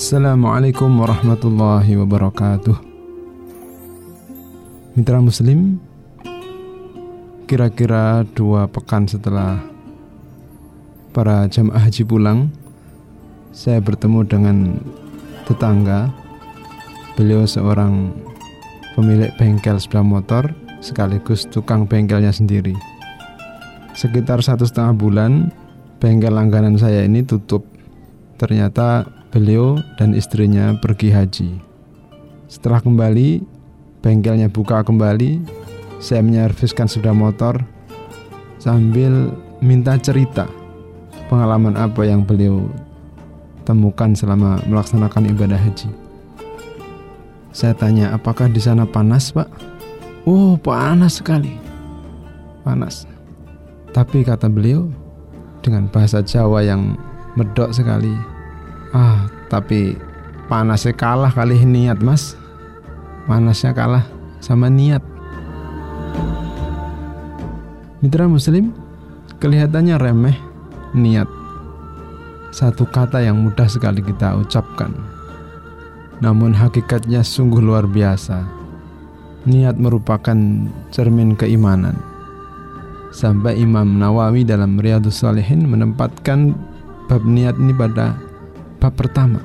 Assalamualaikum warahmatullahi wabarakatuh. Mitra Muslim Kira-kira dua pekan setelah para jamaah haji pulang Saya bertemu dengan tetangga. Beliau seorang pemilik bengkel sepeda motor Sekaligus tukang bengkelnya sendiri. Sekitar satu setengah bulan Bengkel langganan saya ini tutup. Ternyata beliau dan istrinya pergi haji Setelah kembali bengkelnya buka kembali saya menyerviskan sepeda motor sambil minta cerita pengalaman apa yang beliau temukan selama melaksanakan ibadah haji. Saya tanya, apakah di sana panas, Pak? Oh, panas sekali. Panas. Tapi kata beliau dengan bahasa Jawa yang medok sekali. Ah, tapi panasnya kalah kali niat, Mas panasnya kalah sama niat. Mitra Muslim, kelihatannya remeh niat. Satu kata yang mudah sekali kita ucapkan. Namun hakikatnya sungguh luar biasa. Niat merupakan cermin keimanan. Sampai Imam Nawawi dalam Riyadus Salihin menempatkan bab niat ini pada bab pertama.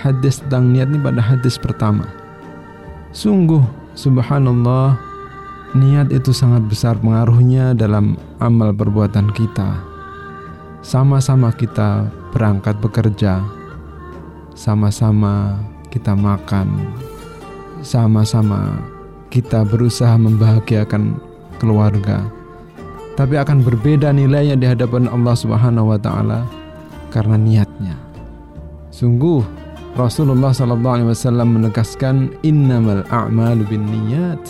Hadis tentang niat ini pada hadis pertama. Sungguh subhanallah niat itu sangat besar pengaruhnya dalam amal perbuatan kita. Sama-sama kita berangkat bekerja, sama-sama kita makan, sama-sama kita berusaha membahagiakan keluarga. Tapi akan berbeda nilainya di hadapan Allah Subhanahu wa taala karena niatnya. Sungguh Rasulullah sallallahu alaihi wasallam menegaskan innamal a'malu binniyat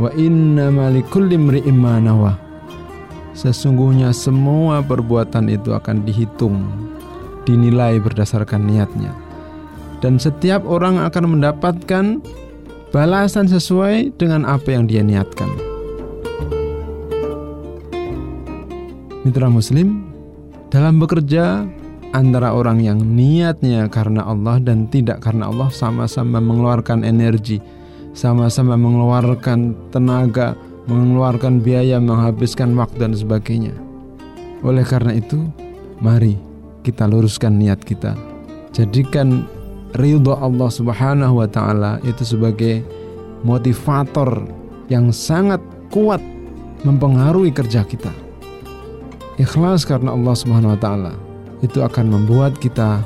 wa innamal likulli imri'in ma nawa. Sesungguhnya semua perbuatan itu akan dihitung, dinilai berdasarkan niatnya. Dan setiap orang akan mendapatkan balasan sesuai dengan apa yang dia niatkan. Mitra muslim, dalam bekerja antara orang yang niatnya karena Allah dan tidak karena Allah sama-sama mengeluarkan energi, sama-sama mengeluarkan tenaga, mengeluarkan biaya, menghabiskan waktu dan sebagainya. Oleh karena itu, mari kita luruskan niat kita. Jadikan ridho Allah Subhanahu wa taala itu sebagai motivator yang sangat kuat mempengaruhi kerja kita. Ikhlas karena Allah Subhanahu wa taala itu akan membuat kita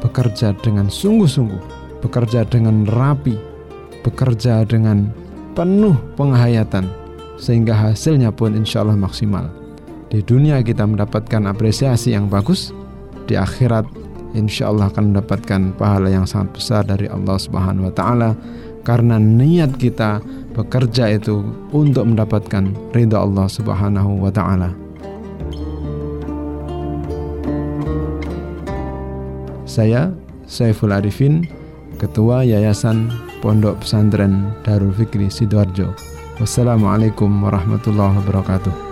bekerja dengan sungguh-sungguh, bekerja dengan rapi, bekerja dengan penuh penghayatan, sehingga hasilnya pun insya Allah maksimal. Di dunia kita mendapatkan apresiasi yang bagus, di akhirat insya Allah akan mendapatkan pahala yang sangat besar dari Allah Subhanahu wa Ta'ala karena niat kita bekerja itu untuk mendapatkan ridha Allah Subhanahu wa Ta'ala. Saya Saiful Arifin, Ketua Yayasan Pondok Pesantren Darul Fikri Sidoarjo. Wassalamualaikum warahmatullahi wabarakatuh.